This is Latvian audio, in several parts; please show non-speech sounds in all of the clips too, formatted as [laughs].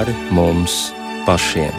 pāri mums pašiem.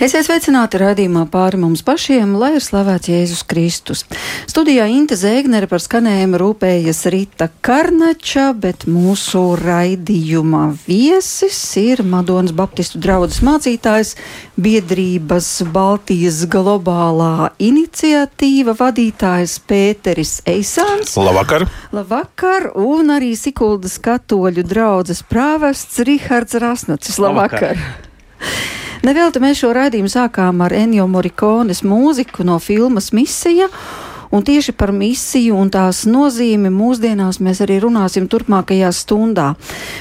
Esiet sveicināti raidījumā pāri mums pašiem, lai ir slavēts Jēzus Kristus. Studijā Inte Zēgnere par skanējumu rūpējas Rita Karnača, bet mūsu raidījumā viesis ir Madonas Baptistu draudzes mācītājs, biedrības Baltijas globālā iniciatīva vadītājs Pēteris Eisāns. Labvakar! Labvakar! Un arī Sikuldas katoļu draudzes prāvests Rihards Rasnacis. Labvakar! Labvakar. Nevelti mēs šo raidījumu sākām ar Enjo Morikones mūziku no filmas Misija. Un tieši par misiju un tās nozīmi mūsdienās mēs arī runāsim turpmākajā stundā.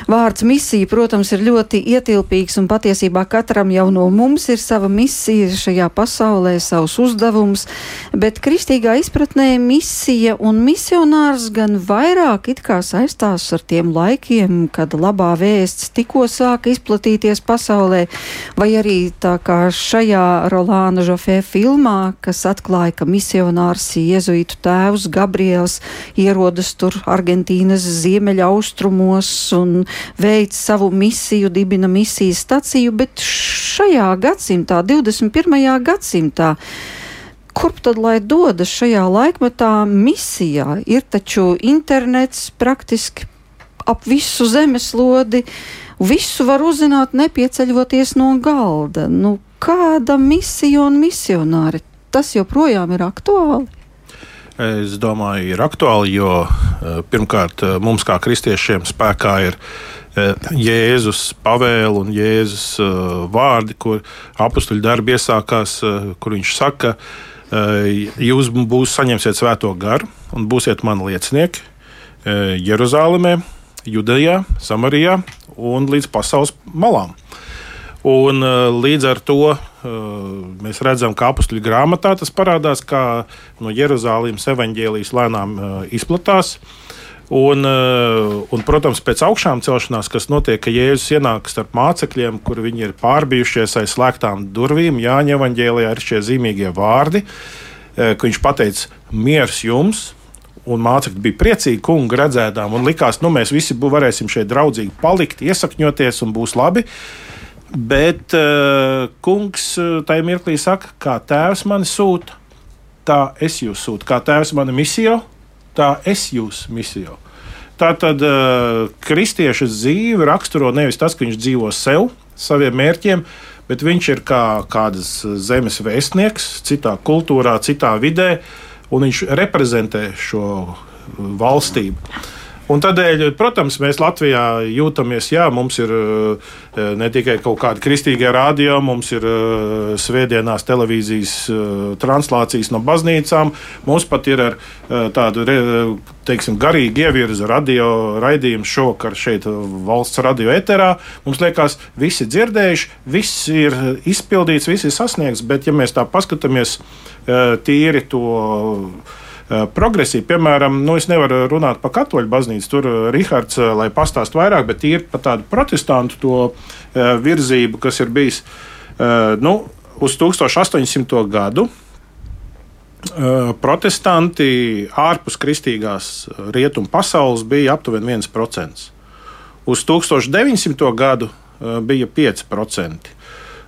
Vārds misija, protams, ir ļoti ietilpīgs un patiesībā katram jau no mums ir sava misija šajā pasaulē, savs uzdevums, bet kristīgā izpratnē misija un misionārs gan vairāk it kā saistās ar tiem laikiem, kad labā vēsts tikko sāka izplatīties pasaulē, vai arī tā kā šajā Rolāna Žofē filmā, kas atklāja, ka misionārs ies jēzuītu tēvs Gabriels ierodas tur Argentīnas ziemeļa austrumos un veic savu misiju, dibina misijas staciju, bet šajā gadsimtā, 21. gadsimtā, kurp tad lai dodas šajā laikmetā misijā? Ir taču internets praktiski ap visu zemeslodi. Visu var uzzināt, nepieceļoties no galda. Nu, kāda misija un misionāri? Tas joprojām ir aktuāli. Es domāju, ir aktuāli, jo eh, pirmkārt eh, mums kā kristiešiem spēkā ir eh, Jēzus pavēle un Jēzus vārdi, kur apakstuļu darbi iesākās, kur viņš saka, jūs būs saņemsiet svēto garu un būsiet mani liecinieki Jeruzalemē, Judejā, Samarijā un līdz pasaules malām. Un, līdz ar to mēs redzam, ka apakšļu grāmatā tas parādās, kā no Jeruzalemes evaņģēlijas lēnām izplatās. Un, un, protams, pēc augšām celšanās, kas notiek, ka Jēzus ienāk starp mācekļiem, kur viņi ir pārbijušies aiz slēgtām durvīm, Jāņa evanģēlijā ir šie zīmīgie vārdi, ka viņš pateica: Mieres jums! Un mācekļi bija priecīgi, kungu redzētām, un likās, nu, mēs visi varēsim šeit draudzīgi palikt, iesakņoties, un būs labi. Bet uh, kungs uh, tajā mirklī saka, kā tēvs mani sūta, tā es jūs sūtu. Kā tēvs mani misiju, tā es jūs misiju. Tā tad uh, kristieša dzīve raksturo nevis tas, ka viņš dzīvo sev, saviem mērķiem, bet viņš ir kā kādas zemes vēstnieks, citā kultūrā, citā vidē, un viņš reprezentē šo valstību. Un tādēļ, protams, mēs Latvijā jūtamies, jā, mums ir eh, ne tikai kaut kāda kristīgā radio, mums ir eh, svētdienās televīzijas eh, translācijas no baznīcām, mums pat ir ar tādu teiksim, garīgi ievirza radio raidījumu šovakar šeit valsts radio eterā. Mums liekas, visi dzirdējuši, viss ir izpildīts, viss ir sasniegts, bet ja mēs tā paskatāmies tīri to progresīvi. Piemēram, nu, es nevaru runāt par katoļu baznīcu, tur eh, Rihards, eh, lai pastāstītu vairāk, bet ir par tādu protestantu to virzību, kas ir bijis nu, uz 1800. gadu. Protestanti ārpus kristīgās rietumu pasaules bija aptuveni 1%. Uz 1900. gadu bija 5%.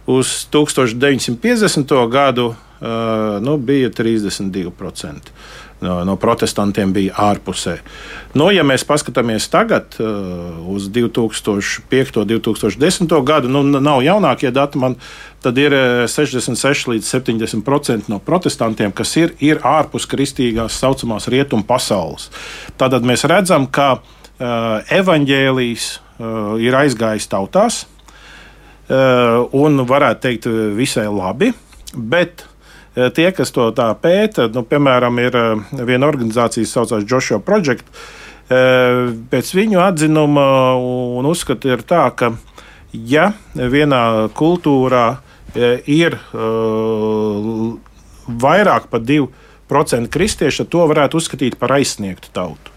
Uz 1950. gadu nu, bija 32% no, no protestantiem bija ārpusē. Nu, ja mēs paskatāmies tagad uh, uz 2005. un 2010. gadu, nu, nav jaunākie dati, man, tad ir 66 uh, līdz 70% no protestantiem, kas ir, ir ārpus kristīgās saucamās rietumu pasaules. Tātad mēs redzam, ka evaņģēlijs uh, ir aizgājis tautās un varētu teikt visai labi, bet Eh, tie, kas to tā pēta, nu, piemēram, ir eh, viena organizācija, kas saucās Joshua Project. Eh, pēc viņu atzinuma un uzskata ir tā, ka ja vienā kultūrā ir vairāk par 2% kristiešu, to varētu uzskatīt par aizsniegtu tautu.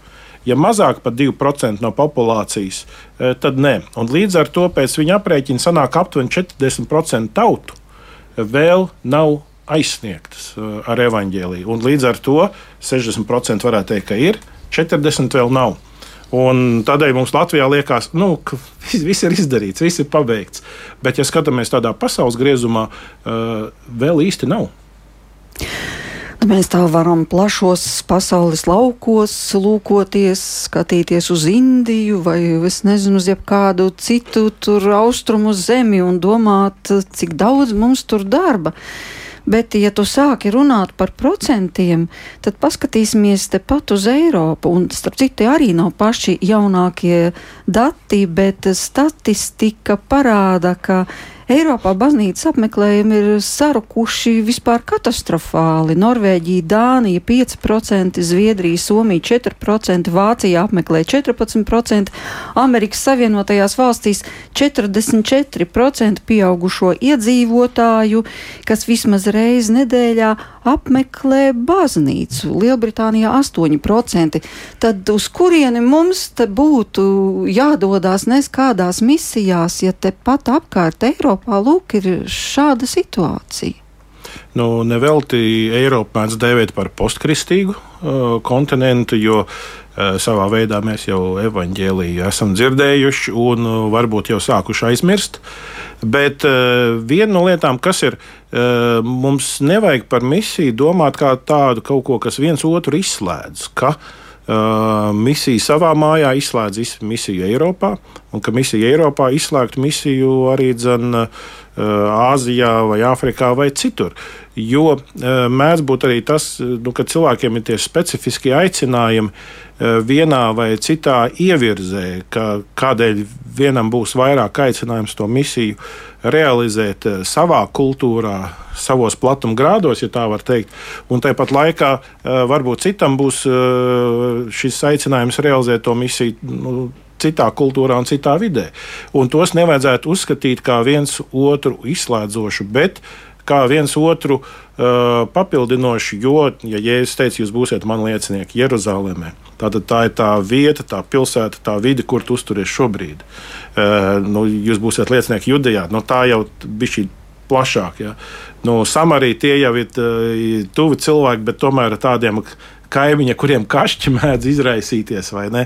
Ja mazāk par 2% no populācijas, tad nē. Un līdz ar to pēc viņa aprēķina sanāk aptuveni 40% tautu vēl nav aizsniegtas ar evaņģēliju. Un līdz ar to 60% varētu teikt, ka ir, 40% vēl nav. Un tādēļ mums Latvijā liekas, nu, ka viss ir izdarīts, viss ir pabeigts. Bet, ja skatāmies tādā pasaules griezumā, uh, vēl īsti nav. Mēs tā varam plašos pasaules laukos lūkoties, skatīties uz Indiju vai, es nezinu, uz jebkādu citu tur austrumu zemi un domāt, cik daudz mums tur darba. Bet, ja tu sāki runāt par procentiem, tad paskatīsimies tepat uz Eiropu. Un, starp citu, arī nav paši jaunākie dati, bet statistika parāda, ka Eiropā baznīcas apmeklējumi ir sarukuši vispār katastrofāli. Norvēģija, Dānija 5%, Zviedrija, Somija 4%, Vācija apmeklē 14%, Amerikas Savienotajās valstīs 44% pieaugušo iedzīvotāju, kas vismaz reizi nedēļā apmeklē baznīcu. Lielbritānijā 8%. Tad uz kurieni mums būtu jādodas nes kādās misijās, ja tepat apkārt Eiropā lūk ir šāda situācija? Nu, nevelti Eiropu mēdz dēvēt par postkristīgu kontinentu, jo savā veidā mēs jau evaņģēlīju esam dzirdējuši un varbūt jau sākuši aizmirst. Bet viena no lietām, kas ir, mums nevajag par misiju domāt kā tādu kaut ko, kas viens otru izslēdz. Uh, misija savā mājā izslēdz misiju Eiropā, un ka misija Eiropā izslēgtu misiju arī dzen, uh, Āzijā vai Āfrikā vai citur. Jo mēdz būt arī tas, nu, ka cilvēkiem ir tie specifiskie aicinājumi vienā vai citā ievirzē, ka kādēļ vienam būs vairāk aicinājums to misiju realizēt savā kultūrā, savos platumgrādos, ja tā var teikt. Un tāpat laikā varbūt citam būs šis aicinājums realizēt to misiju. Nu, citā kultūrā un citā vidē. Un tos nevajadzētu uzskatīt kā viens otru izslēdzošu, bet kā viens otru uh, papildinoši, jo, ja Jēzus teica, jūs būsiet mani liecinieki Jeruzalemē, tad tā ir tā vieta, tā pilsēta, tā vide, kur tu uzturies šobrīd. Uh, nu, jūs būsiet liecinieki Judejā, nu, tā jau bija šī plašāk. Ja. Nu, Samarija tie jau ir uh, tuvi cilvēki, bet tomēr ar tādiem kaimiņa, kuriem kašķi mēdz izraisīties, vai ne?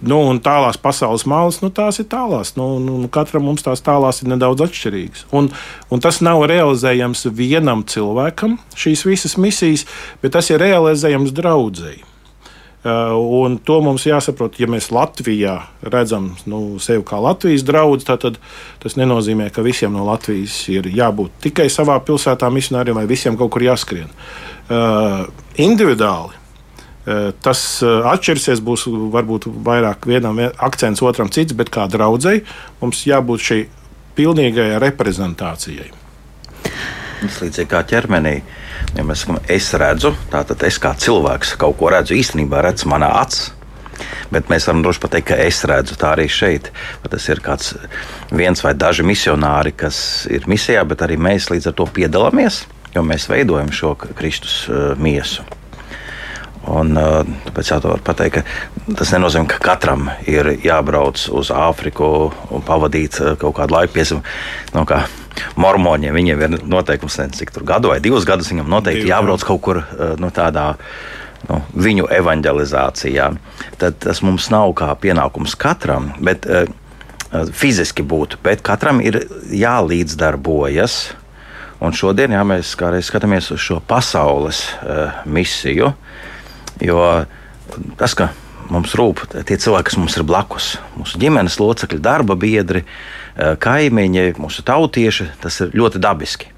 Nu, un tālās pasaules malas, nu, tās ir tālās. Nu, nu, nu, katram mums tās tālās ir nedaudz atšķirīgas. Un, un tas nav realizējams vienam cilvēkam, šīs visas misijas, bet tas ir realizējams draudzēji. Uh, un to mums jāsaprot, ja mēs Latvijā redzam nu, sevi kā Latvijas draugu, tad tas nenozīmē, ka visiem no Latvijas ir jābūt tikai savā pilsētā misionāriem vai visiem kaut kur jāskrien. Uh, individuāli tas eh, atšķirsies, būs varbūt vairāk vienam akcents, otram cits, bet kā draudzēji mums jābūt šai pilnīgajai reprezentācijai. Tas līdzīgi kā ķermenī. Ja mēs es redzu, tātad es kā cilvēks kaut ko redzu, īstenībā redzu manā acīs. Bet mēs varam droši pateikt, ka es redzu tā arī šeit. Tas ir kāds viens vai daži misionāri, kas ir misijā, bet arī mēs līdz ar to piedalāmies, jo mēs veidojam šo Kristus uh, miesu. Un, tāpēc jau tā var pateikt, ka tas nenozīmē, ka katram ir jābrauc uz Āfriku un pavadīt kaut kādu laiku. Piesam, no kā mormoņiem viņiem ir noteikums, ne, cik tur gadu vai divus gadus viņam noteikti Divi, jābrauc jā. kaut kur nu, tādā. Nu, viņu evanģelizācijā. Tad tas mums nav kā pienākums katram, bet uh, fiziski būtu. Bet katram ir jālīdzdarbojas. Un šodien, ja mēs skatāmies uz šo pasaules uh, misiju, uh, Jo tas, ka mums rūp tie cilvēki, kas mums ir blakus, mūsu ģimenes locekļi, darba biedri, eh, kaimiņi, mūsu tautieši, tas ir ļoti dabiski.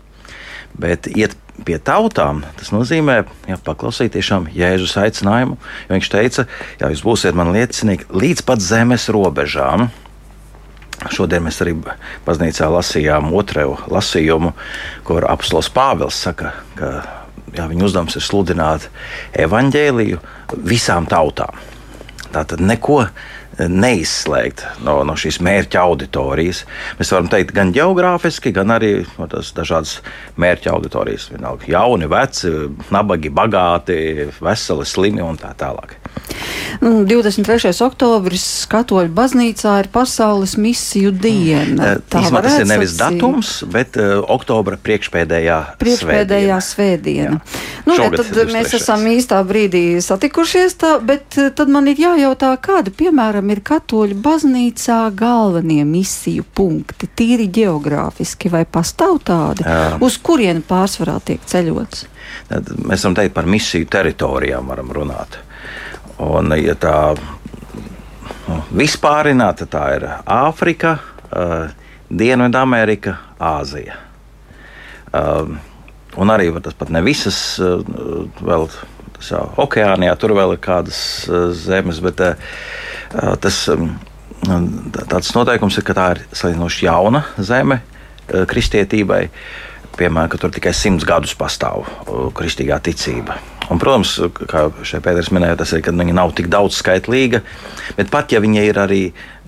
Bet iet pie tautām, tas nozīmē jā, paklausīt tiešām Jēzus aicinājumu. Viņš teica, ja jūs būsiet man liecinieki līdz pat zemes robežām. Šodien mēs arī baznīcā lasījām otro lasījumu, kur apelsīns Pāvils saka, ka jā, viņa uzdevums ir sludināt evaņģēliju visām tautām. Tātad neko neizslēgt no, no šīs mērķa auditorijas. Mēs varam teikt, gan geogrāfiski, gan arī no tās dažādas mērķa auditorijas. Vienalga, jauni, veci, nabagi, bagāti, veseli, slimi un tā tālāk. Nu, 23. oktobris Katoļu baznīcā ir pasaules misiju diena. Mm. Tā Īsmā, tas ir nevis sacīt. datums, bet uh, oktobra priekšpēdējā, priekšpēdējā svētdiena. svētdiena. Nu, ja, tad mēs esam īstā brīdī satikušies, tā, bet tad man ir jājautā, kāda, piemēram, ir Katoļu baznīcā galvenie misiju punkti, tīri geogrāfiski, vai pastāv tādi, Jā. uz kurieni pārsvarā tiek ceļots? Tad mēs varam teikt par misiju teritorijām, varam runāt. Un, ja tā nu, vispārināt, tad tā ir Āfrika, uh, Dienvidamerika, Āzija. Uh, un arī tas pat ne visas, uh, vēl tas jau okeānijā, tur vēl ir kādas uh, zemes, bet uh, tas um, tāds noteikums ir, ka tā ir salīdzinoši jauna zeme uh, kristietībai. Piemēram, ka tur tikai simts gadus pastāv kristīgā ticība. Un, protams, kā šeit Pēters minēja, tas ir, ka viņa nav tik daudzskaitlīga. Bet pat ja viņa ir arī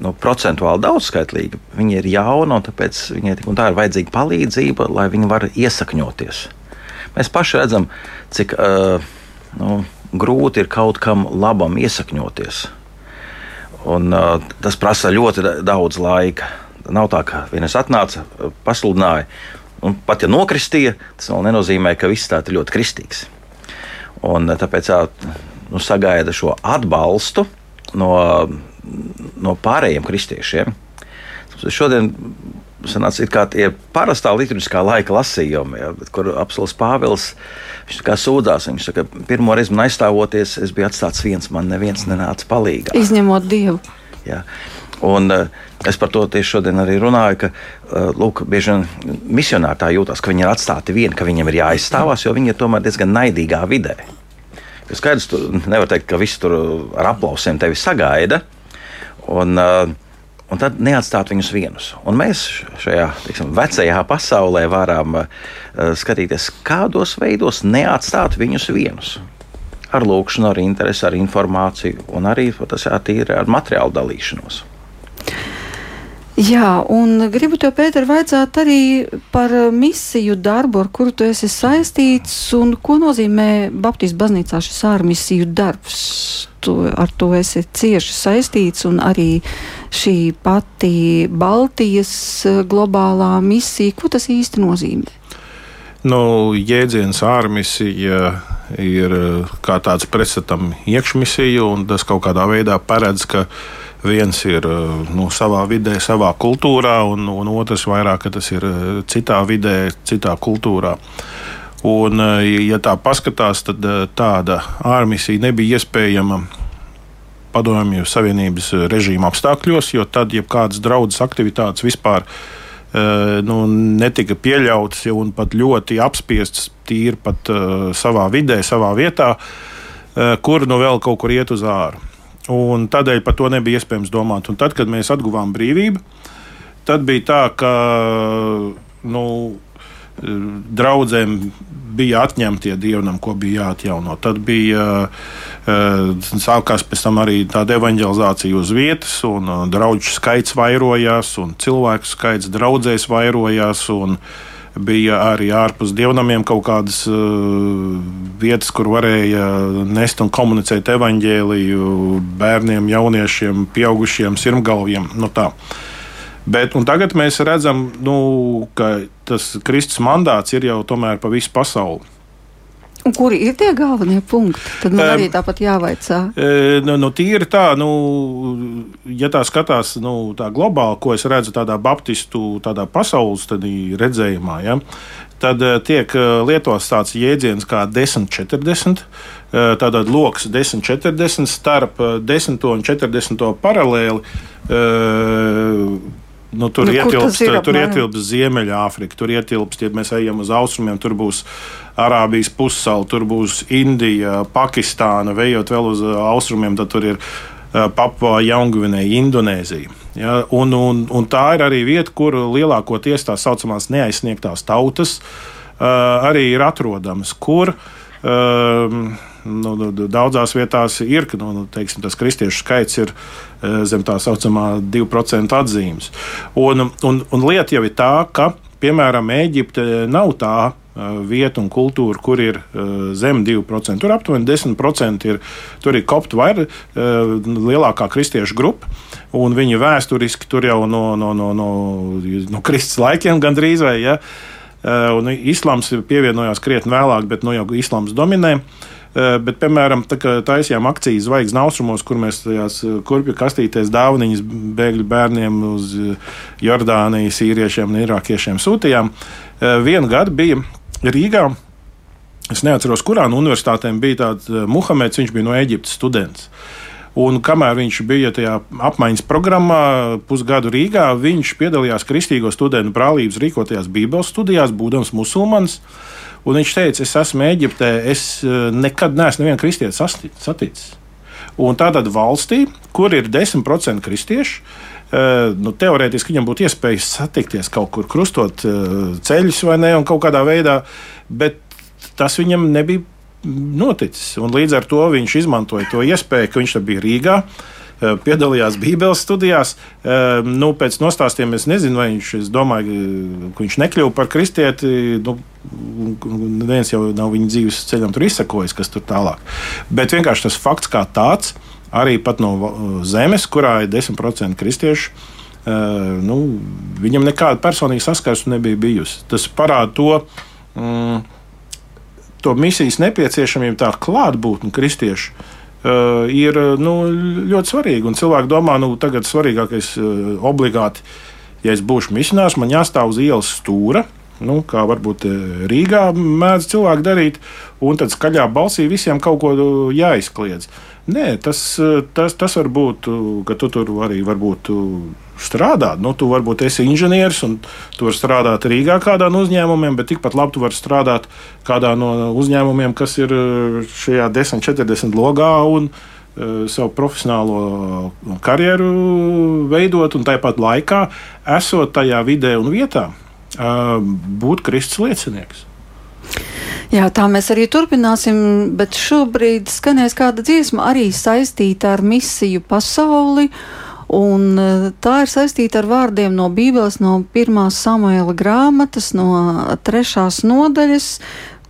nu, procentuāli daudzskaitlīga, viņa ir jauna un tāpēc viņai tik un tā ir vajadzīga palīdzība, lai viņa varētu iesakņoties. Mēs paši redzam, cik uh, nu, grūti ir kaut kam labam iesakņoties. Un, uh, tas prasa ļoti daudz laika. Nav tā, ka viens atnāca, pasludināja, un pat ja nokristīja, tas vēl nenozīmē, ka viss tā ir ļoti kristīgs. Un, eh, tāpēc jā, nu, sagaida šo atbalstu no, no pārējiem kristiešiem. Šodien sanāca kā tie parastā liturģiskā laika lasījumi, ja, kur apelsīns Pāvils sūdzās. Viņš saka, pirmo reizi man aizstāvoties, es biju atstāts viens, man neviens nenāca palīdzīgā. Izņemot Dievu. Ja. Un, uh, es par to tieši šodien arī runāju, ka uh, lūk, bieži vien misionāri tā jūtas, ka viņi ir atstāti vieni, ka viņiem ir jāizstāvās, jo viņi ir tomēr diezgan naidīgā vidē. Skaidrs, tu nevar teikt, ka visi tur ar aplausiem tevi sagaida. Un, uh, Un tad neatstāt viņus vienus. Un mēs šajā tiksim, vecajā pasaulē varam skatīties, kādos veidos neatstāt viņus vienus ar lūkšanu, ar interesi, ar informāciju un arī tas jātīra ar materiālu dalīšanos. Jā, un gribu te, Pēter, vajadzēt arī par misiju darbu, ar kuru tu esi saistīts, un ko nozīmē Baptistu baznīcā šis ārmisiju darbs. Tu ar to esi cieši saistīts, un arī šī pati Baltijas globālā misija, ko tas īsti nozīmē? Nu, jēdziens ārmisija ir kā tāds pretstatam iekšmisiju, un tas kaut kādā veidā paredz, ka viens ir eh, nu, savā vidē, savā kultūrā, un, un otrs vairāk, ka tas ir eh, citā vidē, citā kultūrā. Un, eh, ja tā paskatās, tad tāda ārmisija nebija iespējama Padomju Savienības režīma apstākļos, jo tad jebkādas draudzes aktivitātes vispār nu, netika pieļautas un pat ļoti apspiestas tīri pat savā vidē, savā vietā, kur nu vēl kaut kur iet uz ārā. Un tādēļ par to nebija iespējams domāt. Un tad, kad mēs atguvām brīvību, tad bija tā, ka nu, draudzēm bija atņemtie dievnam, ko bija jāatjauno. Tad bija eh, sākās pēc tam arī tāda evanģelizācija uz vietas, un eh, draugu skaits vairojās, un cilvēku skaits draudzēs vairojās. Uh, bija arī ārpus dievnamiem kaut kādas uh, vietas, kur varēja nest un komunicēt evaņģēliju bērniem, jauniešiem, pieaugušiem, sirmgalviem. Nu tā. Bet, tagad mēs redzam, nu, ka tas Kristus mandāts ir jau tomēr pa visu pasauli. Un kuri ir tie galvenie punkti? Tad man arī tāpat jāvaicā. E, nu, nu, tīri tā, nu, ja tā skatās nu, tā globāli, ko es redzu tādā baptistu tādā pasaules redzējumā, ja, tad e, tiek e, lietots tāds jēdziens kā 1040. Tātad lokus 1040 starp 10 un 40 paralēli Nu, tur, nu, ietilpst, ir, tur ietilpst Ziemeļāfrika, tur ietilpst, ja mēs ejam uz austrumiem, tur būs Arābijas pussala, tur būs Indija, Pakistāna, vejot vēl uz austrumiem, tad tur ir Papua, Jaungvinēja, Indonēzija. Ja, un, un, un tā ir arī vieta, kur lielākoties tā saucamās neaizsniegtās tautas uh, arī ir atrodamas, kur uh, nu, daudzās vietās ir, ka nu, nu, teiksim, tas kristiešu skaits ir eh, zem tā saucamā 2% atzīmes. Un, un, un lieta jau ir tā, ka piemēram Eģipte nav tā vieta un kultūra, kur ir zem 2%. Tur aptuveni 10% ir, tur ir koptu vai lielākā kristiešu grupa. Un viņi vēsturiski tur jau no, no, no, no, no Kristus laikiem gandrīz vai. Ja, un islāms pievienojās krietni vēlāk, bet nu jau islāms dominē. Bet, piemēram, tā, taisījām akcijas zvaigznes austrumos, kur mēs tajās kurpju kastītēs dāvaniņas bēgļu bērniem uz Jordāniju, sīriešiem un irākiešiem sūtījām. Vienu gadu bija Rīgā. Es neatceros, kurā no universitātēm bija tāds eh, Muhameds. Viņš bija no Eģiptes students. Un kamēr viņš bija tajā apmaiņas programmā, pusgadu Rīgā, viņš piedalījās Kristīgo studentu brālības rīkotajās Bībeles studijās, būdams musulmanis. Un viņš teica, es esmu Eģiptē, es eh, nekad neesmu nevienu kristieti saticis. Un tādā valstī, kur ir 10% kristiešu, Eh, nu, teorētiski viņam būtu iespējas satikties kaut kur, krustot eh, ceļus vai ne, un kaut kādā veidā, bet tas viņam nebija noticis. Un līdz ar to viņš izmantoja to iespēju, ka viņš bija Rīgā. Eh, piedalījās Bībeles studijās. Nu, pēc nostāstiem es nezinu, vai viņš, es domāju, ka viņš nekļuva par kristieti. Nu, neviens jau nav viņa dzīves ceļam tur izsakojis, kas tur tālāk. Bet vienkārši tas fakts kā tāds, arī no uh, zemes, kurā ir 10% kristiešu. Nu, viņam nekāda personīga saskarsme nebija bijusi. Tas parāda to, mm, to misijas nepieciešamību, tā klātbūtne kristiešu ir nu, ļoti svarīga. Un cilvēki domā, nu, tagad svarīgākais uh, obligāti, ja es būšu misionārs, man jāstāv uz ielas stūra. Nu, kā varbūt Rīgā mēdz cilvēki darīt, un tad skaļā balsī visiem kaut ko jāizkliedz. Nē, tas, tas, tas var būt, ka tu tur arī varbūt strādāt. Nu, tu varbūt esi inženieris un tu vari strādāt Rīgā kādā no uzņēmumiem, bet tikpat labi tu vari strādāt kādā no uzņēmumiem, kas ir šajā 10, 40 logā un uh, savu profesionālo karjeru veidot, un tāpat laikā, esot tajā vidē un vietā, uh, būt Kristus liecinieks. Jā, tā mēs arī turpināsim, bet šobrīd skanēs kāda dziesma arī saistīta ar misiju pasauli. Un e, tā ir saistīta ar vārdiem no Bībeles, no pirmās Samuela grāmatas, no trešās nodaļas,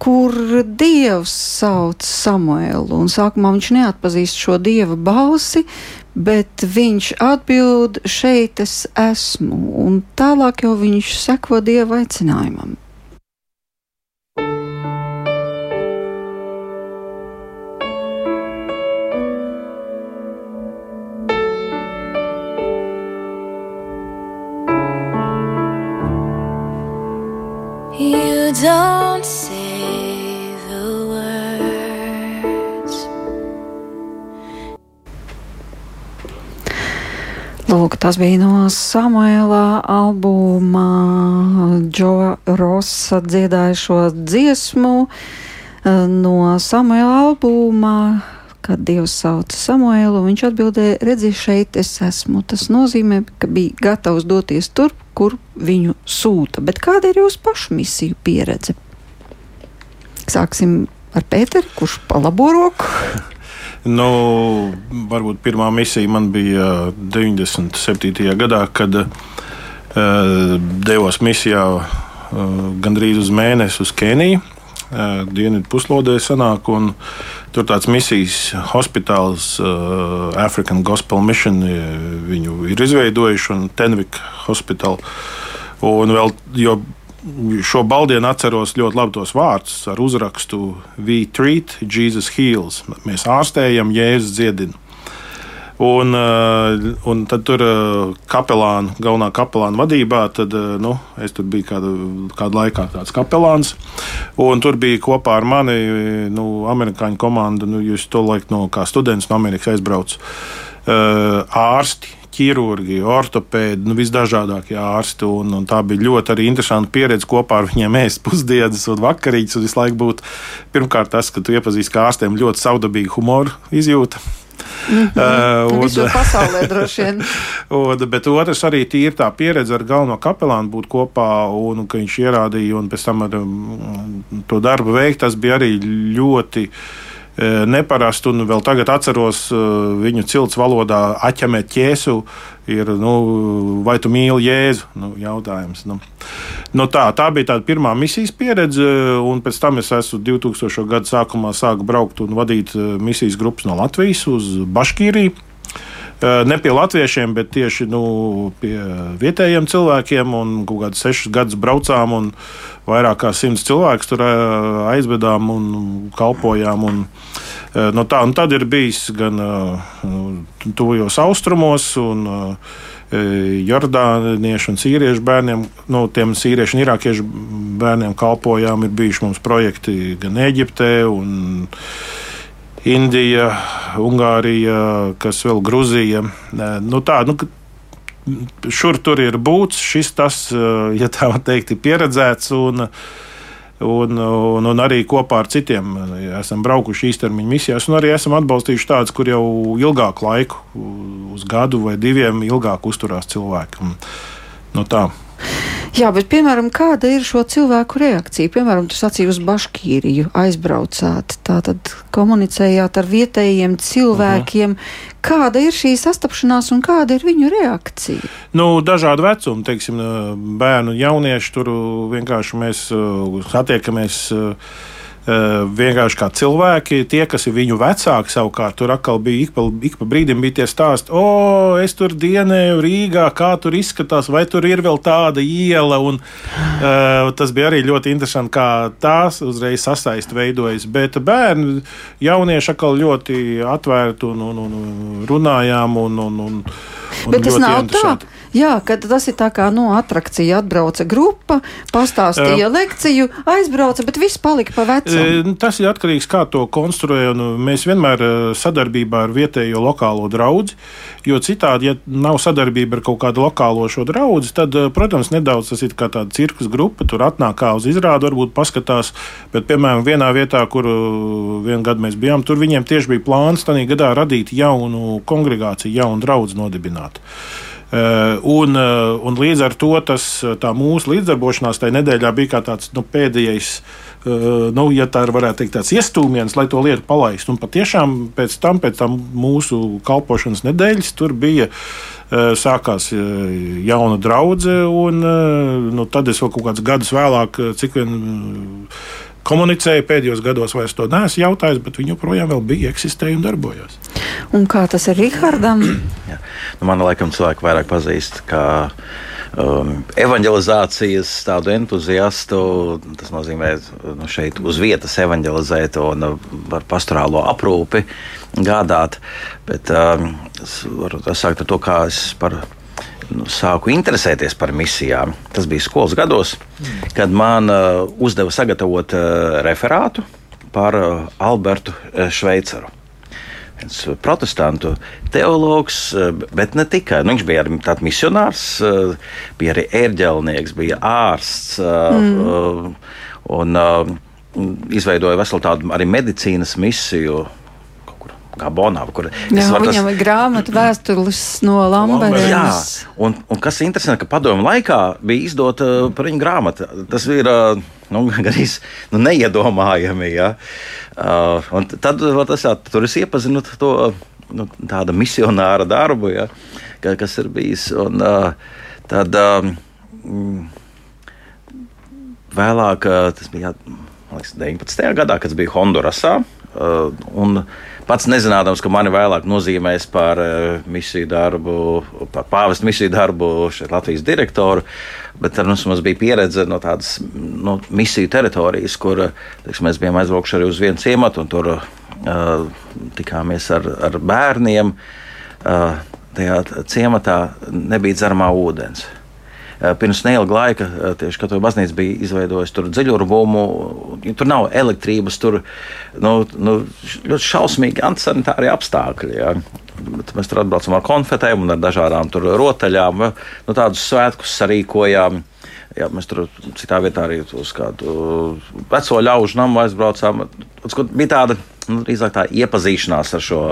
kur Dievs sauc Samuelu. Un sākumā viņš neatpazīst šo dieva balsi, bet viņš atbild: šeit es esmu. Un tālāk jau viņš seko dieva aicinājumam. Don't say the words. Lūk, tas bija no Samuela albuma Džo Rosa dziedāja šo dziesmu no Samuela albuma kad Dievs sauca Samuēlu, viņš atbildēja: Redzi, šeit es esmu. Tas nozīmē, ka bija gatavs doties tur, kur viņu sūta. Bet kāda ir jūsu pašu misiju pieredze? Sāksim ar Pēteri, kurš palabo roku. [laughs] Nu, varbūt pirmā misija man bija 97. gadā, kad uh, devos misijā uh, gandrīz uz mēnesi uz Keniju. Uh, Dienvidu puslodē sanāk, un tur tāds misijas hospitāls, uh, African Gospel Mission, viņu ir izveidojuši, un Tenvika Hospital. Un vēl, jo šo baldienu atceros ļoti labi tos vārdus ar uzrakstu We treat, Jesus heals. Mēs ārstējam, Jēzus dziedina. Un, uh, un tad tur uh, kapelāna, galvenā kapelāna vadībā, tad uh, nu, es tur biju kādu, kādu laiku tāds kapelāns. Tur bija kopā ar mani nu, amerikāņu komanda, nu, jūs to laiku no kā students no Amerikas aizbraucu. Ārsti, ķirurgi, ortopēdi, nu, visdažādākie ārsti. Un, un tā bija ļoti arī interesanta pieredze kopā ar viņiem ēst pusdienas un vakarītes. Un visu laiku būt pirmkārt tas, ka tu iepazīsti kā ārstiem ļoti saudabīgu humoru izjūtu. Mm -hmm. uh, Visur pasaulē droši vien. [laughs] un, bet otrs arī ir tā pieredze ar galveno kapelānu būt kopā, un ka viņš ierādīja, un pēc tam ar um, to darbu veikt, tas bija arī ļoti neparastu, un vēl tagad atceros viņu cilts valodā aķemēt ķēsu. Ir, nu, vai tu mīli Jēzu? Nu, jautājums. Nu. Nu, tā, tā bija tā pirmā misijas pieredze, un pēc tam es esmu 2000. gada sākumā sāku braukt un vadīt misijas grupas no Latvijas uz Baškīriju. Ne pie latviešiem, bet tieši nu, pie vietējiem cilvēkiem. Kaut kādus sešus gadus braucām, un vairāk kā simts cilvēkus tur aizvedām un kalpojām. Un, no tā, un tad ir bijis gan tuvajos austrumos, un Jordāniešu un sīriešu bērniem, nu, tiem sīriešu un irākiešu bērniem kalpojām. Ir bijuši mums projekti gan Eģiptē, gan Indija, Ungārija, kas vēl Gruzija. Nu, tā, nu, šur tur ir būts, šis tas, ja tā var teikt, ir pieredzēts. Un, Un, un, un arī kopā ar citiem esam braukuši īstermiņa misijās, un arī esam atbalstījuši tādus, kur jau ilgāku laiku, uz gadu vai diviem, ilgāk uzturās cilvēki. Un, no tā. Jā, bet, piemēram, kāda ir šo cilvēku reakcija? Piemēram, tu sacīji uz Baškīriju aizbraucāt, tātad komunicējāt ar vietējiem cilvēkiem. Uh mhm. Kāda ir šī sastapšanās un kāda ir viņu reakcija? Nu, dažādi vecumi, teiksim, bērnu, jaunieši tur vienkārši mēs satiekamies. Uh, vienkārši kā cilvēki, tie, kas ir viņu vecāki, savukārt tur atkal bija ik pa, ik pa brīdim bija tie stāsti, o, es tur dienēju Rīgā, kā tur izskatās, vai tur ir vēl tāda iela. Un, uh, tas bija arī ļoti interesanti, kā tās uzreiz sasaist veidojas. Bet bērni, jaunieši atkal ļoti atvērti un, un, un runājām. Un, un, un, un Bet tas nav tā. Jā, kad tas ir tā kā no nu, atrakcija atbrauca grupa, pastāstīja uh, lekciju, aizbrauca, bet viss palika pa vecam. Tas ir atkarīgs, kā to konstruē, un mēs vienmēr sadarbībā ar vietējo lokālo draugu, jo citādi, ja nav sadarbība ar kaut kādu lokālo šo draugu, tad, protams, nedaudz tas ir kā tāda cirkus grupa, tur atnāk kā uz izrādi, varbūt paskatās, bet, piemēram, vienā vietā, kur vienu gadu mēs bijām, tur viņiem tieši bija plāns tādā gadā radīt jaunu kongregāciju, jaunu draugu nodibināt. Eh, un, eh, un līdz ar to tas, mūsu līdzdarbošanās tajā nedēļā bija kā tāds nu, pēdējais. Nu, ja tā varētu teikt, tāds iestūmiens, lai to lietu palaistu. Un patiešām pēc tam, pēc tam mūsu kalpošanas nedēļas, tur bija sākās jauna draudzene, un nu, tad es vēl kaut kādus gadus vēlāk, cik vien komunicēju pēdējos gados, vairs to neesmu jautājis, bet viņi joprojām bija, eksistēja un darbojās. Un kā tas ir Rihardam? [clears throat] nu, man laikam cilvēki vairāk pazīst. Kā, um, evanģelizācijas tādu entuziastu. Tas nozīmē, nu, šeit uz vietas evanģelizēt un par pastorālo aprūpi gādāt. Bet um, es varu sākt ar to, kā es par nu, sāku interesēties par misijām. Tas bija skolas gados, mm. kad man uh, uzdeva sagatavot uh, referātu par uh, Albertu uh, Šveicaru. Viens protestantu teologs, uh, bet ne tikai. Nu, viņš bija arī tāds misionārs, uh, bija arī ērģelnieks, bija ārsts. Mm. Un izveidoja veselu tādu arī medicīnas misiju Gabonā. Kur, jā, viņam tas... ir grāmata vēstules no Lambertas. Un, un kas ir interesanti, ka padomu laikā bija izdota uh, par viņu grāmata. Tas ir uh, nu, [laughs] gandrīz nu, neiedomājami. Ja? Uh, tad tas, jā, tur es iepazinu to nu, tādu misionāra darbu, ja? ka, kas ir bijis. Un, uh, tad, uh, vēlāk, tas bija liekas, 19. gadā, kad bija Hondurasā. Uh, un pats nezinādams, ka mani vēlāk nozīmēs par uh, misiju darbu, par pāvestu misiju darbu šeit Latvijas direktoru. Bet ar mums, mums bija pieredze no tādas no misiju teritorijas, kur teiks, mēs bijām aizbraukuši arī uz vienu ciematu, un tur uh, tikāmies ar, ar bērniem. Uh, tajā ciematā nebija dzeramā ūdens. Eh, pirms neilga laika eh, tieši Katoļu baznīca bija izveidojusi tur dziļurumu. Tur nav elektrības, tur nu, nu, ļoti šausmīgi antisanitāri apstākļi. Ja. Mēs tur atbraucam ar konfetēm un ar dažādām rotaļām. Nu, tādus svētkus sarīkojām. Jā, mēs tur citā vietā arī uz kādu veco ļaužu namu aizbraucām. Bija tāda nu, tā iepazīšanās ar šo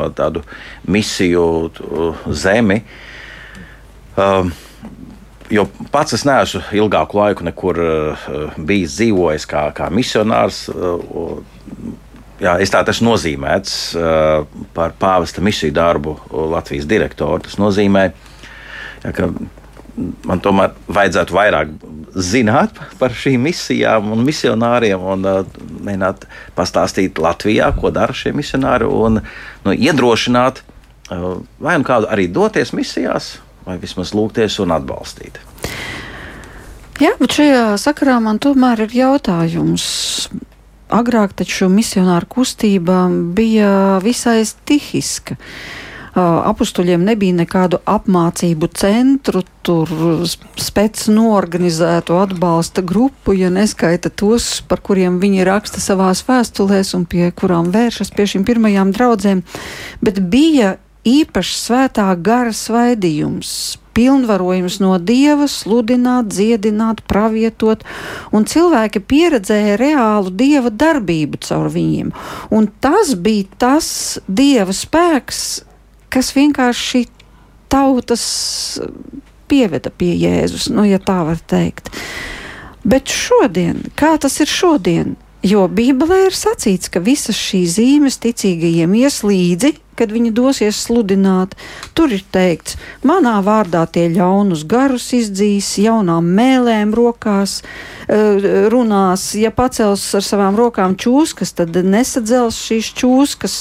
misiju zemi. Um, jo pats es neesmu ilgāku laiku nekur uh, bijis dzīvojis kā, kā misionārs. Uh, jā, es tā esmu nozīmēts uh, par pāvesta misiju darbu Latvijas direktoru. Tas nozīmē, jā, ka man tomēr vajadzētu vairāk zināt par šīm misijām un misionāriem un mēģināt pastāstīt Latvijā, ko dara šie misionāri un nu, iedrošināt vai nu kādu arī doties misijās, vai vismaz lūgties un atbalstīt. Jā, bet šajā sakarā man tomēr ir jautājums. Agrāk taču misionāru kustība bija visai stihiska. Apustuļiem nebija nekādu apmācību centru, tur spēc norganizētu atbalsta grupu, ja neskaita tos, par kuriem viņi raksta savās vēstulēs un pie kurām vēršas pie šīm pirmajām draudzēm, bet bija īpašs svētā gara svaidījums, pilnvarojums no dieva, sludināt, dziedināt, pravietot, un cilvēki pieredzēja reālu dieva darbību caur viņiem. Un tas bija tas dieva spēks, kas vienkārši tautas pieveda pie Jēzus, nu, ja tā var teikt. Bet šodien, kā tas ir šodien? Jo Bībelē ir sacīts, ka visas šīs zīmes ticīgajiem ies līdzi, kad viņi dosies sludināt. Tur ir teikts, manā vārdā tie ļaunus garus izdzīs, jaunām mēlēm rokās eh, runās. Ja pacels ar savām rokām čūskas, tad nesadzels šīs čūskas.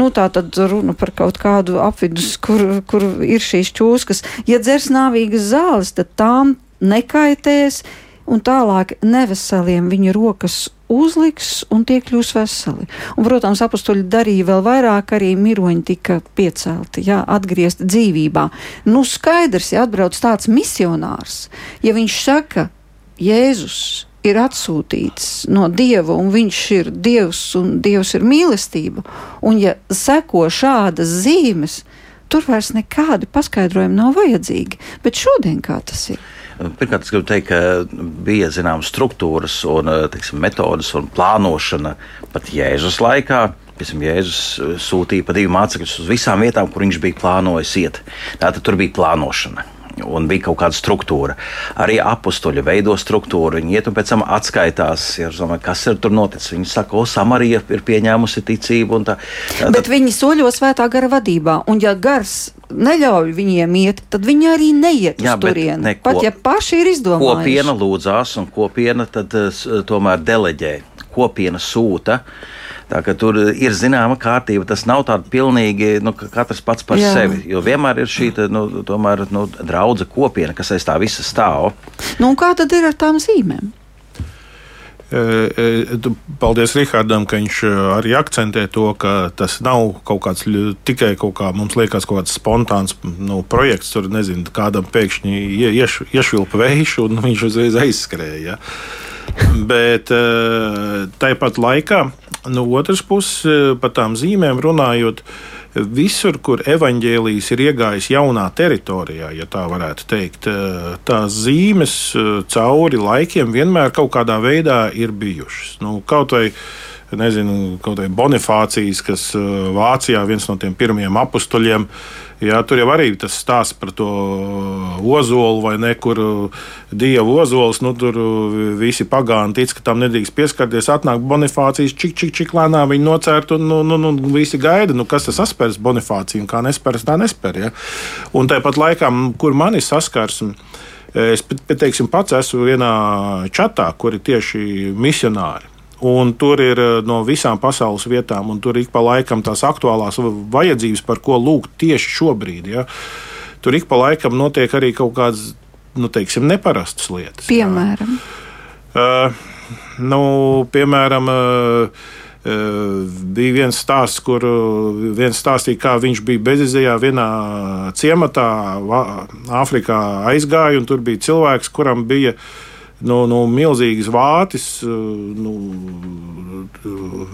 Nu, tā tad runa par kaut kādu apvidus, kur, kur ir šīs čūskas. Ja dzers nāvīgas zāles, tad tām nekaitēs un tālāk neveseliem viņa rokas uzliks un tie kļūs veseli. Un, protams, apstuļi darīja vēl vairāk, arī miroņi tika piecelti, jā, atgriezti dzīvībā. Nu, skaidrs, ja atbrauc tāds misionārs, ja viņš saka, Jēzus ir atsūtīts no Dieva, un Viņš ir Dievs, un Dievs ir mīlestība, un ja seko šādas zīmes, tur vairs nekādi paskaidrojumi nav vajadzīgi. Bet šodien kā tas ir? Pirmkārt, es gribu teikt, ka bija zināmas struktūras un eh, teiksim, metodas un plānošana pat Jēzus laikā. Piemēram, Jēzus eh, sūtīja pa diviem mācekļus uz visām vietām, kur viņš bija plānojis iet. Tātad tur bija plānošana un bija kaut kāda struktūra. Arī apstuļi veido struktūru. Viņi iet un pēc tam atskaitās, ja domāju, kas ir tur noticis. Viņi saka, o, Samarija ir pieņēmusi ticību. Tā, tā, Bet viņi soļo svētā gara vadībā, un ja gars neļauj viņiem iet, tad viņi arī neiet jā, uz turieni. Ne, Pat ja paši ir izdomājuši. Kopiena lūdzās, un kopiena tad uh, tomēr deleģē. Kopiena sūta uh, Tur ir zināma kārtība. Tas nav tāds pilnīgi nu, katrs pats par Jā. sevi. Jo vienmēr ir šī nu, tomēr, nu, draudzīga kopiena, kas aiz tā visa stāv. Nu, kā tad ir ar tām zīmēm? Paldies Rihardam, ka viņš arī akcentē to, ka tas nav kaut kāds tikai kaut kā mums liekas, kaut kāds spontāns nu, projekts. Tur nezinu, kādam pēkšņi ieš, iešvilpa vējš un viņš uzreiz aizskrēja. Ja? Bet tāpat laikā No otras puses, par tām zīmēm runājot, visur, kur evaņģēlijas ir iegājis jaunā teritorijā, ja tā varētu teikt, eh, tās zīmes eh, cauri laikiem vienmēr kaut kādā veidā ir bijušas. Nu, kaut vai nezinu, kaut vai Bonifācijas, kas Vācijā viens no tiem pirmajiem apstuļiem. Jā, tur jau arī tas stāsts par to ozolu vai nekur dievu ozols. Nu, tur visi pagāni tic, ka tam nedrīkst pieskarties. Atnāk Bonifācijas, čik, čik, čik lēnām viņi nocērt, un nu, nu, nu, visi gaida, nu, kas tas atspērs Bonifāciju un kā nespērs, tā nespēr. Ja? Un tāpat laikā, kur man ir saskarsme. Es teiksim, pats esmu vienā čatā, kur ir tieši misionāri. Un tur ir eh, no visām pasaules vietām, un tur ik pa laikam tās aktuālās vajadzības, par ko lūgt tieši šobrīd. Ja. Tur ik pa laikam notiek arī kaut kādas nu, teiksim, neparastas lietas. Piemēram, uh, nu, piemēram uh, bija viens stāsts, kur viens stāstīja, kā viņš bija bezizējā vienā ciematā, Āfrikā aizgāja, un tur bija cilvēks, kuram bija uh, no, no milzīgas vātis, eh, nu,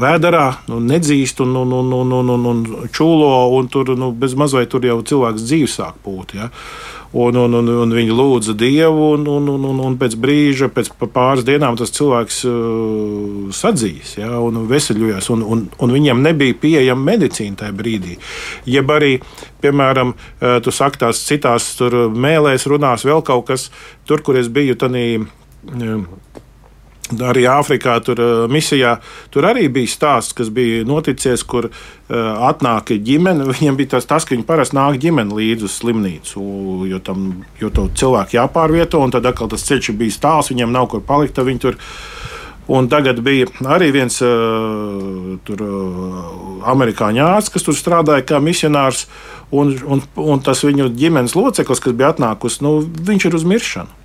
vēdā, nu, nedzīst un, un, un, un, un, un, un čūlo, un tur nu, bez mazliet tur jau cilvēks dzīves sāk pūt. Ja? Un, un, un, un viņi lūdza Dievu, un, un, un, un, un pēc brīža, pēc pāris dienām, tas cilvēks uh, sadzīs ja, un veseļojās. Un, un, un viņam nebija pieejama medicīna tajā brīdī. Jeb arī, piemēram, uh, tu saki tās citās mēlēs, runās vēl kaut kas, tur, kur es biju. Tanī, Arī Āfrikā, tur misijā, tur arī bija stāsts, kas bija noticies, kur uh, atnāk ģimene. Viņiem bija tas, tas, ka viņi parasti nāk ģimene līdzi uz slimnīcu, jo, tam, jo cilvēku jāpārvieto, un tad atkal tas ceļš bija tāls, viņiem nav kur palikt. Viņi tur Un tagad bija arī viens uh, tur, uh, amerikāņu ārsts, kas tur strādāja kā misionārs, un, un, un tas viņu ģimenes loceklis, kas bija atnākusi, nu, viņš ir uz miršanu.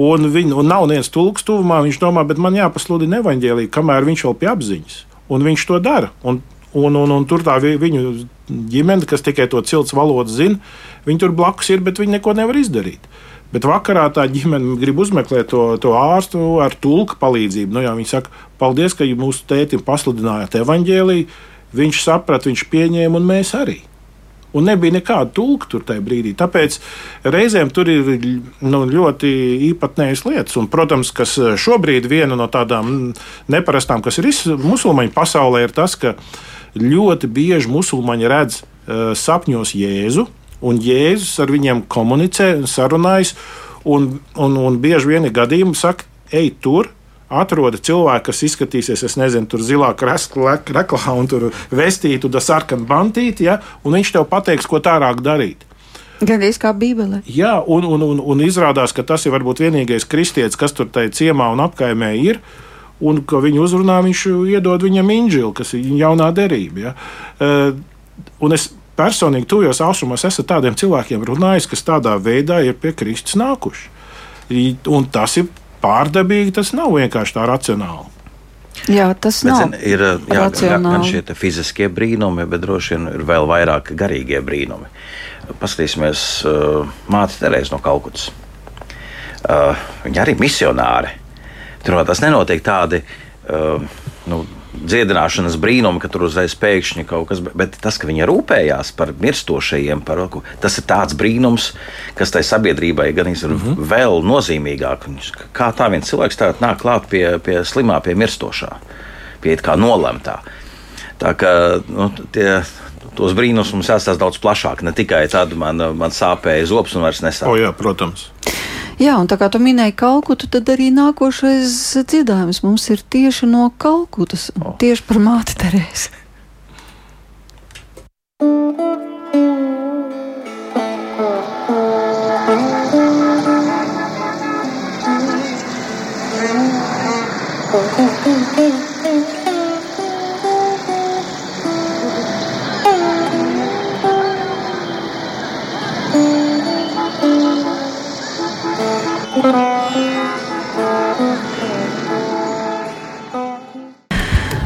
Un, viņ, un nav viens tulks tuvumā, viņš domā, bet man jāpasludina evaņģēlī, kamēr viņš vēl pie apziņas. Un viņš to dara. Un, un, un, un tur tā viņu ģimene, kas tikai to cilts valodu zina, viņi tur blakus ir, bet viņi neko nevar izdarīt. Bet vakarā tā ģimene grib uzmeklēt to, to ārstu ar tulka palīdzību. Nu, jā, viņi saka, paldies, ka mūsu tētim pasludinājāt evaņģēlīju. Viņš saprata, viņš pieņēma, un mēs arī. Un nebija nekāda tulka tur tajā brīdī. Tāpēc reizēm tur ir nu, ļoti īpatnējas lietas. Un, protams, kas šobrīd viena no tādām neparastām, kas ir musulmaņu pasaulē, ir tas, ka ļoti bieži musulmaņi redz uh, sapņos Jēzu un Jēzus ar viņiem komunicē un sarunājas. Un, un, un bieži vien ir gadījumi, saka, ej tur, atroda cilvēku, kas izskatīsies, es nezinu, tur zilā krēslā, reklā un tur vestītu, da sarkanu bantīti, ja, un viņš tev pateiks, ko tālāk darīt. Gan arī kā Bībelē. Jā, un, un, un, un izrādās, ka tas ir varbūt vienīgais kristietis, kas tur tajā ciemā un apkaimē ir. Un, ka viņu uzrunā, viņš iedod viņam inžilu, kas ir jaunā derība. Ja. Uh, un es personīgi tuvajos austrumos esat tādiem cilvēkiem runājis, kas tādā veidā ir pie Kristus nākuši. Un tas ir pārdabīgi, tas nav vienkārši tā racionāli. Jā, tas bet, nav. Zin, ir jā, gan šie fiziskie brīnumi, bet droši vien ir vēl vairāk garīgie brīnumi. Paskatīsimies, uh, māte Terēza no Kalkutas. Uh, viņa arī misionāre. Tur tas nenotiek tādi. Uh, nu, dziedināšanas brīnumi, ka tur uzreiz pēkšņi kaut kas, bet tas, ka viņa rūpējās par mirstošajiem, par, tas ir tāds brīnums, kas tai sabiedrībai gan ir mm -hmm. vēl nozīmīgāk. Kā tā viens cilvēks tā nāk klāt pie, pie slimā, pie mirstošā, pie kā nolemtā. Tā kā nu, tie, tos brīnumus mums jāstāsta daudz plašāk, ne tikai tad man, man sāpēja zops un vairs nesāp. O, jā, protams. Jā, un tā kā tu minēji Kalkutu, tad arī nākošais dziedājums mums ir tieši no Kalkutas, oh. tieši par māti Terēzi. [laughs]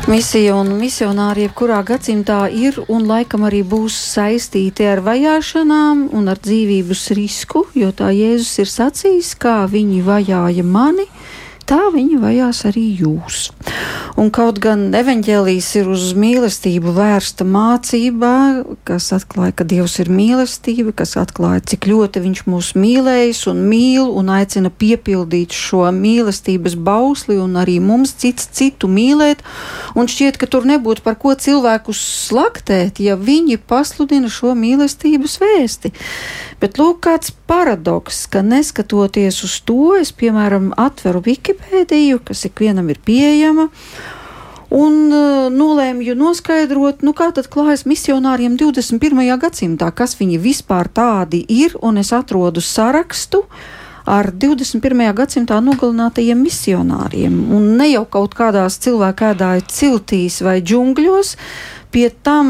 Misija un misionāri jebkurā gadsimtā ir un laikam arī būs saistīti ar vajāšanām un ar dzīvības risku, jo tā Jēzus ir sacījis, kā viņi vajāja mani, tā viņi vajās arī jūs. Un kaut gan evaņģēlijas ir uz mīlestību vērsta mācībā, kas atklāja, ka Dievs ir mīlestība, kas atklāja, cik ļoti Viņš mūs mīlējis un mīl un aicina piepildīt šo mīlestības bausli un arī mums cits citu mīlēt. Un šķiet, ka tur nebūtu par ko cilvēku slaktēt, ja viņi pasludina šo mīlestības vēsti. Bet lūk, kāds paradoks, ka neskatoties uz to, es piemēram atveru Wikipēdiju, kas ikvienam ir pieejama un uh, nolēmu noskaidrot, nu, kā tad klājas misionāriem 21. gadsimtā, kas viņi vispār tādi ir, un es atrodu sarakstu ar 21. gadsimtā nogalinātajiem misionāriem, un ne jau kaut kādās cilvēku ēdāju ciltīs vai džungļos, Pie tam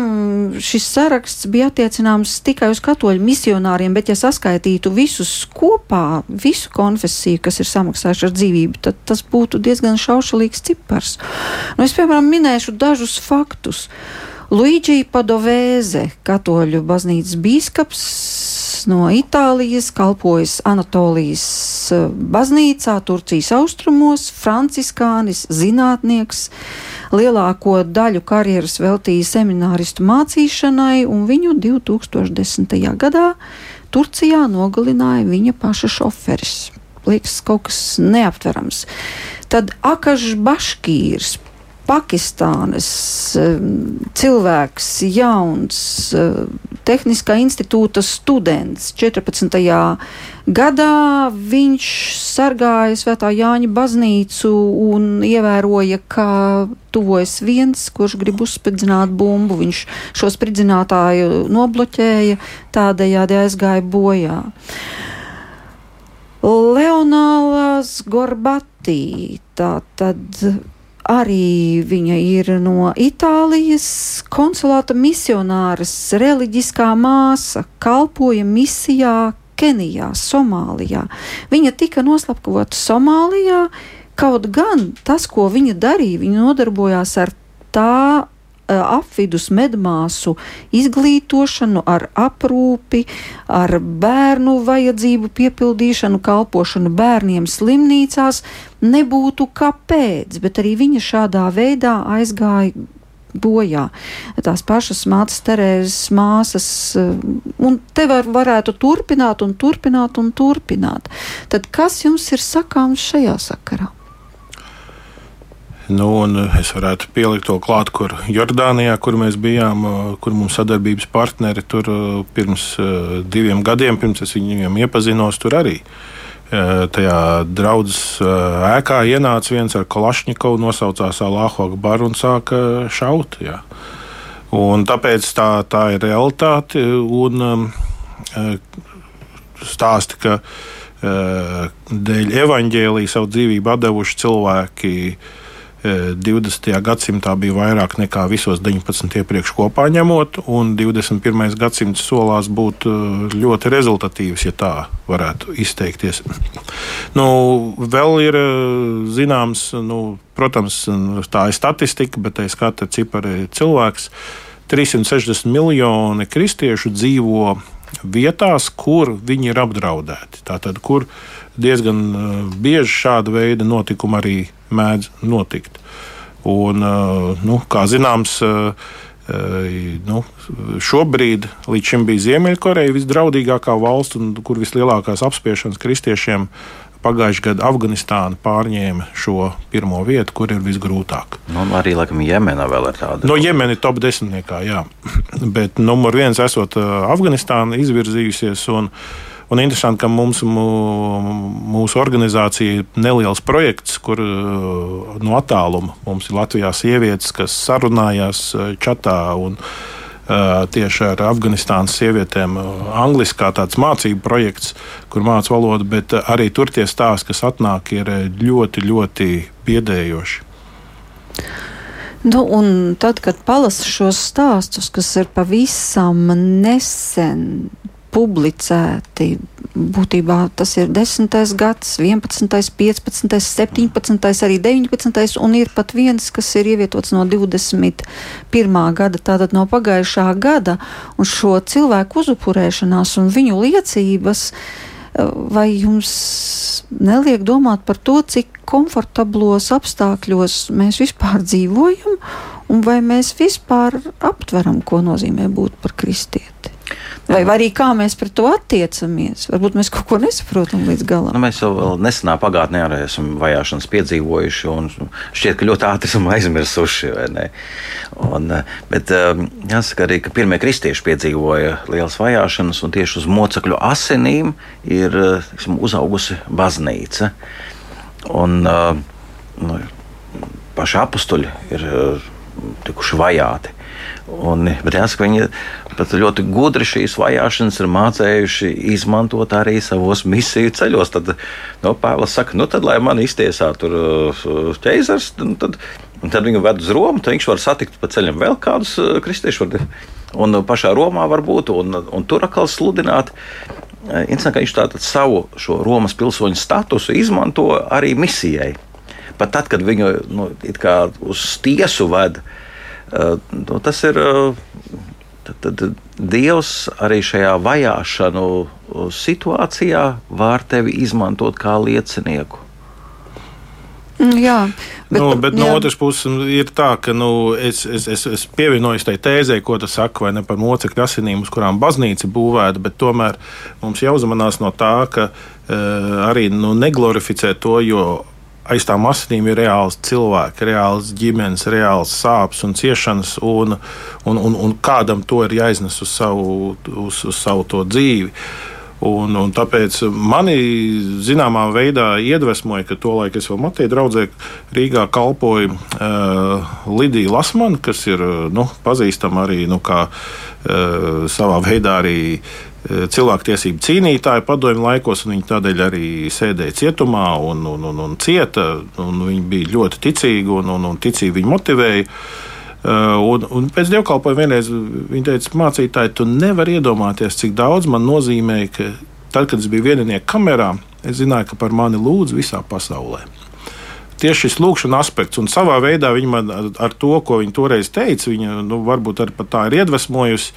šis saraksts bija attiecināms tikai uz katoļu misionāriem, bet, ja saskaitītu visus kopā, visu konfesiju, kas ir samaksājuši ar dzīvību, tad tas būtu diezgan šaušalīgs cipars. Nu, es, piemēram, minēšu dažus faktus. Luigi Padovēze, katoļu baznīcas bīskaps no Itālijas, kalpojas Anatolijas eh, baznīcā, Turcijas austrumos, franciskānis, zinātnieks lielāko daļu karjeras veltīja semināristu mācīšanai, un viņu 2010. gadā Turcijā nogalināja viņa paša šoferis. Liekas, kaut kas neaptverams. Tad Akašs Baškīrs, Pakistānas cilvēks, jauns, Tehniskā institūta students. 14. gadā viņš sargāja Svētā Jāņa baznīcu un ievēroja, ka tuvojas viens, kurš grib uzspridzināt bumbu. Viņš šo spridzinātāju nobloķēja, tādējādi aizgāja bojā. Leonālās Gorbatī, tā tad arī viņa ir no Itālijas konsulāta misionāras, reliģiskā māsa, kalpoja misijā Kenijā, Somālijā. Viņa tika noslapkavota Somālijā, kaut gan tas, ko viņa darīja, viņa nodarbojās ar tā apvidus medmāsu izglītošanu, ar aprūpi, ar bērnu vajadzību piepildīšanu, kalpošanu bērniem slimnīcās, nebūtu kāpēc, bet arī viņa šādā veidā aizgāja bojā. Tās pašas mātes Terēzes māsas, un te var, varētu turpināt un turpināt un turpināt. Tad kas jums ir sakāms šajā sakarā? Nu, es varētu pielikt to klāt, kur Jordānijā, kur mēs bijām, kur mums sadarbības partneri tur pirms diviem gadiem, pirms es viņiem iepazinos, tur arī. Tajā draudzes ēkā ienāca viens ar Kalašņikovu, nosaucās Alāhu Akbaru un sāka šaut. Jā. Un tāpēc tā, tā ir realitāte. Un, stāsti, ka dēļ evaņģēlīja savu dzīvību devuši cilvēki 20. gadsimtā bija vairāk nekā visos 19. iepriekš kopā ņemot, un 21. gadsimts solās būt ļoti rezultatīvs, ja tā varētu izteikties. [clears throat] Nu, vēl ir zināms, nu, protams, tā ir statistika, bet aiz katra cipara ir cilvēks. 360 miljoni kristiešu dzīvo vietās, kur viņi ir apdraudēti. Tātad, kur diezgan bieži šāda veida notikumi arī mēdz notikt. Un, nu, kā zināms, nu, šobrīd līdz šim bija Ziemeļkoreja visdraudīgākā valsts, un kur vislielākās apspiešanas kristiešiem pagājušajā gadā Afganistāna pārņēma šo pirmo vietu, kur ir visgrūtāk. Nu, arī laikam Jemena vēl ir tāda. No Jemena ir top desmitniekā, jā. [clears throat] Bet numur viens esot Afganistāna izvirzījusies. Un, uh, Un interesanti, ka mums, mūsu organizācija ir neliels projekts, kur uh, no attāluma mums ir Latvijā sievietes, kas sarunājās uh, čatā. Un, uh, tieši ar Afganistānas sievietēm. Angliski kā tāds mācību projekts, kur mācīja valodu, bet arī tur tie stāsti, kas atnāk, ir ļoti, ļoti biedējoši. Nu, tad, kad palasu šos stāstus, kas ir pavisam nesen publicēti. Būtībā tas ir 10. gads, 11., 15., 17., arī 19. un ir pat viens, kas ir ievietots no 21. gada, tātad no pagājušā gada, un šo cilvēku uzupurēšanās un viņu liecības. Vai jums neliek domāt par to, cik komfortablos apstākļos mēs vispār dzīvojam, un vai mēs vispār aptveram, ko nozīmē būt par kristieti? Vai arī kā mēs pret to attiecamies? Varbūt mēs kaut ko nesaprotam līdz galam. Nu, mēs jau nesenā pagātnē arī esam vajāšanas piedzīvojuši, un šķiet, ka ļoti ātri esam [laughs] aizmirsuši. Un, bet um, jāsaka arī, ka pirmie kristieši piedzīvoja lielas vajāšanas, un tieši uz mocekļu asinīm ir tiksim, uzaugusi baznīca. Un, uh, nu, paši apstuļi ir uh, tikuši vajāti. Un, bet jāsaka, viņi pat ļoti gudri šīs vajāšanas ir mācējuši izmantot arī savos misiju ceļos. Tad no, Pāvils saka, nu tad, lai man iztiesā tur uh, ķeizars, tad, tad viņu ved uz Romu, tad viņš var satikt pa ceļam vēl kādus uh, kristiešus. Un pašā Romā var būt, un, un tur atkal sludināt. Uh, interesanti, ka viņš tātad savu Romas pilsoņu statusu izmanto arī misijai. Pat tad, kad viņu nu, uz tiesu veda, uh, nu, tas ir. Tad, tad Dievs arī šajā vajāšanu situācijā var tevi izmantot kā liecinieku. Mm, jā, bet, nu, bet jā. no otras puses ir tā, ka nu, es, es, es, es pievienojos tai tēzē, ko tu saki, vai ne par mocekļu asinīm, uz kurām baznīca būvēta, bet tomēr mums jāuzmanās no tā, ka uh, arī nu, neglorificē to, jo aiz tām asinīm ir reāls cilvēks, reāls ģimenes, reāls sāpes un ciešanas, un, un, un, un kādam to ir jāiznes uz savu, uz, uz savu dzīvi. Un, un tāpēc mani zināmā veidā iedvesmoja, ka tolaik es vēl Matēju draudzē Rīgā kalpoju uh, Lidija Lasmana, kas ir nu, pazīstama arī nu, kā, uh, savā veidā arī uh, cilvēktiesību cīnītāji padomju laikos, un viņi tādēļ arī sēdēja cietumā un, un, un, un cieta. Un viņi bija ļoti ticīgi un, un, un ticīgi viņi motivēja. Uh, un, un pēc dievkalpojuma vienreiz viņa teica, mācītāji, tu nevari iedomāties, cik daudz man nozīmēja, ka tad, kad es biju vieninieks kamerā, es zināju, ka par mani lūdz visā pasaulē. Tieši šis lūkšanas aspekts, un savā veidā viņa man ar to, ko viņa toreiz teica, viņa nu, varbūt arī tā ir iedvesmojusi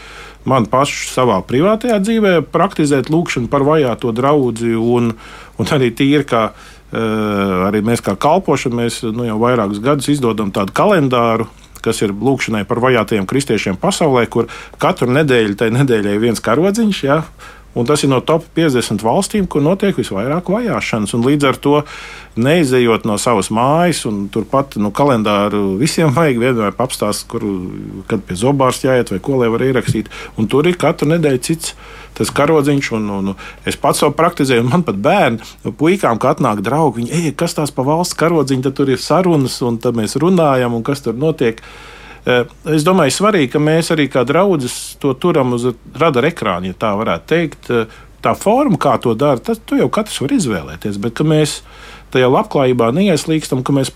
man pašu savā privātajā dzīvē, praktizēt lūkšanu par vajāto draugu, un, un arī tīri kā uh, arī mēs kā kalpošana, mēs nu, jau vairākus gadus izdodam tādu kalendāru, kas ir lūkšanai par vajātajiem kristiešiem pasaulē, kur katru nedēļu tai nedēļai viens karodziņš. Ja? Un tas ir no top 50 valstīm, kur notiek visvairāk vajāšanas. Un līdz ar to neizejot no savas mājas, un turpat nu, kalendāru visiem [laughs] vajag vienmēr apstāst, kur kad pie zobārs jāiet vai ko lai var ierakstīt. Un tur ir katru nedēļu cits tas karodziņš, un, un, un es pats to praktizēju. Man pat bērni, puikām, kad atnāk draugi, viņi, ej, kas tās pa valsts karodziņu, tad tur ir sarunas, un tad mēs runājam, un kas tur notiek. Eh, es domāju, svarīgi, ka mēs arī kā draugi to turam uz radara ekrāna, ja tā varētu teikt. Eh, tā forma, kā to dara, tas jau katrs var izvēlēties. Bet mēs tajā labklājībā neieslīgstam, ka mēs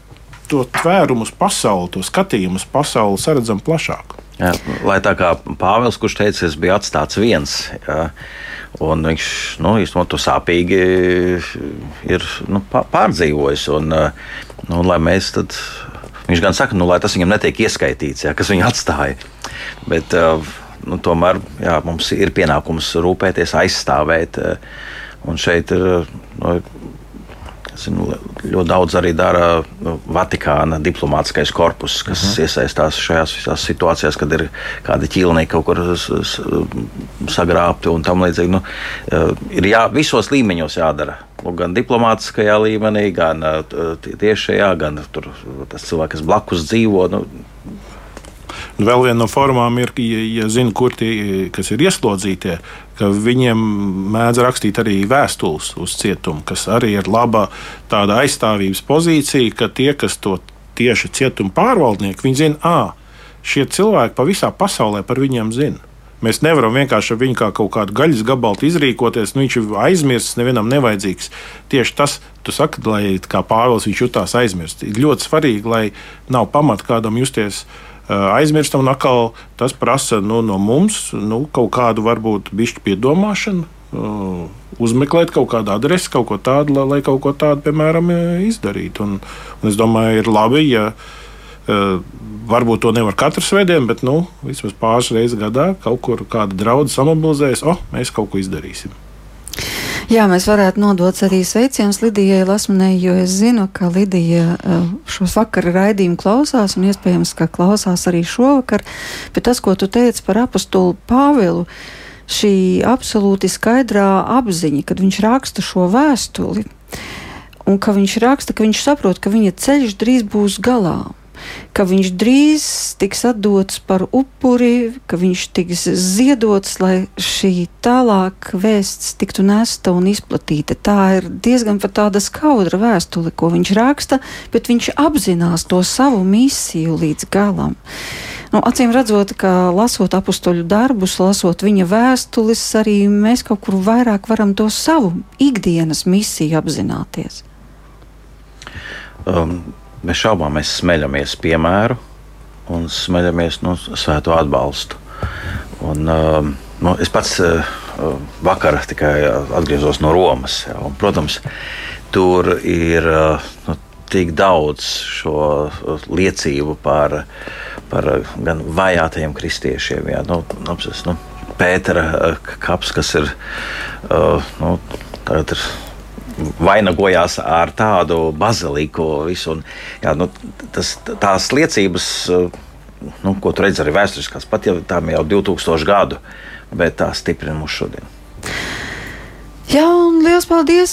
to tvērumu uz pasauli, to skatījumu uz pasauli redzam plašāk. Jā, lai tā kā Pāvils, kurš teica, es biju atstāts viens, jā, un viņš nu, īstenībā to sāpīgi ir nu, pārdzīvojis. Un, nu, lai mēs tad, viņš gan saka, nu, lai tas viņam netiek ieskaitīts, jā, kas viņu atstāja. Bet, nu, tomēr jā, mums ir pienākums rūpēties, aizstāvēt. Un šeit ir nu, Zinu, ļoti daudz arī dara nu, Vatikāna diplomātskais korpus, kas uh mhm. -huh. iesaistās šajās visās situācijās, kad ir kādi ķīlnieki kaut kur sagrābti un tam līdzīgi. Nu, eh, ir jā, visos līmeņos jādara. Nu, gan diplomātiskajā līmenī, gan eh, tiešajā, gan tur, tas cilvēks, kas blakus dzīvo. Nu, Un vēl viena no formām ir, ja, ja zina, kur tie ir ieslodzītie, ka viņiem mēdz rakstīt arī vēstules uz cietumu, kas arī ir laba tāda aizstāvības pozīcija, ka tie, kas to tieši cietuma pārvaldnieki, viņi zina, ah, šie cilvēki pa visā pasaulē par viņiem zina. Mēs nevaram vienkārši ar viņu kā kaut kādu gaļas gabalu izrīkoties. Nu, viņš ir aizmirsts, nevienam nevajadzīgs. Tieši tas, tu saki, lai kā Pāvils viņš jutās aizmirsts. Ir ļoti svarīgi, lai nav pamata kādam justies Eh, aizmirstam, un atkal tas prasa nu, no mums nu, kaut kādu varbūt bišķi piedomāšanu. Uh, uzmeklēt kaut kādu adresi, kaut ko tādu, lai, lai kaut ko tādu, piemēram, eh, izdarītu. Un, un es domāju, ir labi, ja varbūt to nevar katru svētdienu, bet nu, vismaz pāris reizes gadā kaut kur kāda draudzene samobilizējas, oh, mēs kaut ko izdarīsim. Jā, mēs varētu nodot arī sveicienus Lidijai Lasmanai, jo es zinu, ka Lidija eh, šos vakara raidījumu klausās un iespējams, ka klausās arī šovakar. Bet tas, ko tu teici par apustulu Pāvilu, šī absolūti skaidrā apziņa, kad viņš raksta šo vēstuli, un ka viņš raksta, ka viņš saprot, ka viņa ceļš drīz būs galā ka viņš drīz tiks atdots par upuri, ka viņš tiks ziedots, lai šī tālāk vēsts tiktu nesta un izplatīta. Tā ir diezgan pat tāda skaudra vēstule, ko viņš raksta, bet viņš apzinās to savu misiju līdz galam. Nu, acīm redzot, ka lasot apakstoļu darbus, lasot viņa vēstules, arī mēs kaut kur vairāk varam to savu ikdienas misiju apzināties. Um, Mēs šaubām, mēs smeļamies piemēru un smeļamies no nu, svēto atbalstu. Un, uh, nu, es pats uh, vakar tikai atgriezos no Romas. Jā, un, protams, tur ir uh, nu, tik daudz šo liecību par, par gan vajātajiem kristiešiem. Jā, nu, apsis, nu, Pētera uh, kaps, kas ir, uh, nu, ir vainagojās ar tādu baziliku. Visu, un, jā, nu, tas, tās liecības, nu, ko tu redzi arī vēsturiskās, pat ja tām jau 2000 gadu, bet tā stiprina mūs šodien. Jā, un liels paldies!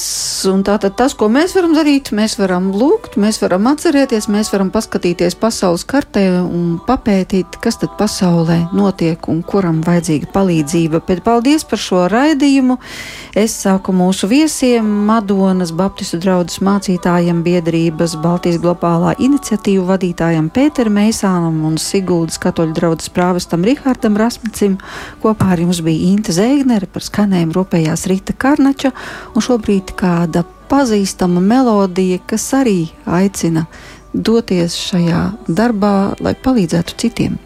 Un tātad tas, ko mēs varam darīt, mēs varam lūgt, mēs varam atcerēties, mēs varam paskatīties pasaules kartē un papētīt, kas tad pasaulē notiek un kuram vajadzīga palīdzība. Bet paldies par šo raidījumu! Es saku mūsu viesiem, Madonas Baptistu draugas mācītājiem, biedrības Baltijas globālā iniciatīvu vadītājam Pēteram Meisānam un Siguldas katoļu draugas prāvestam Rihardam Rasmicim. Kopā ar jums bija Inta Zēgnere par skanējumu rūpējās Rita Karna. Karnača, un šobrīd kāda pazīstama melodija, kas arī aicina doties šajā darbā, lai palīdzētu citiem.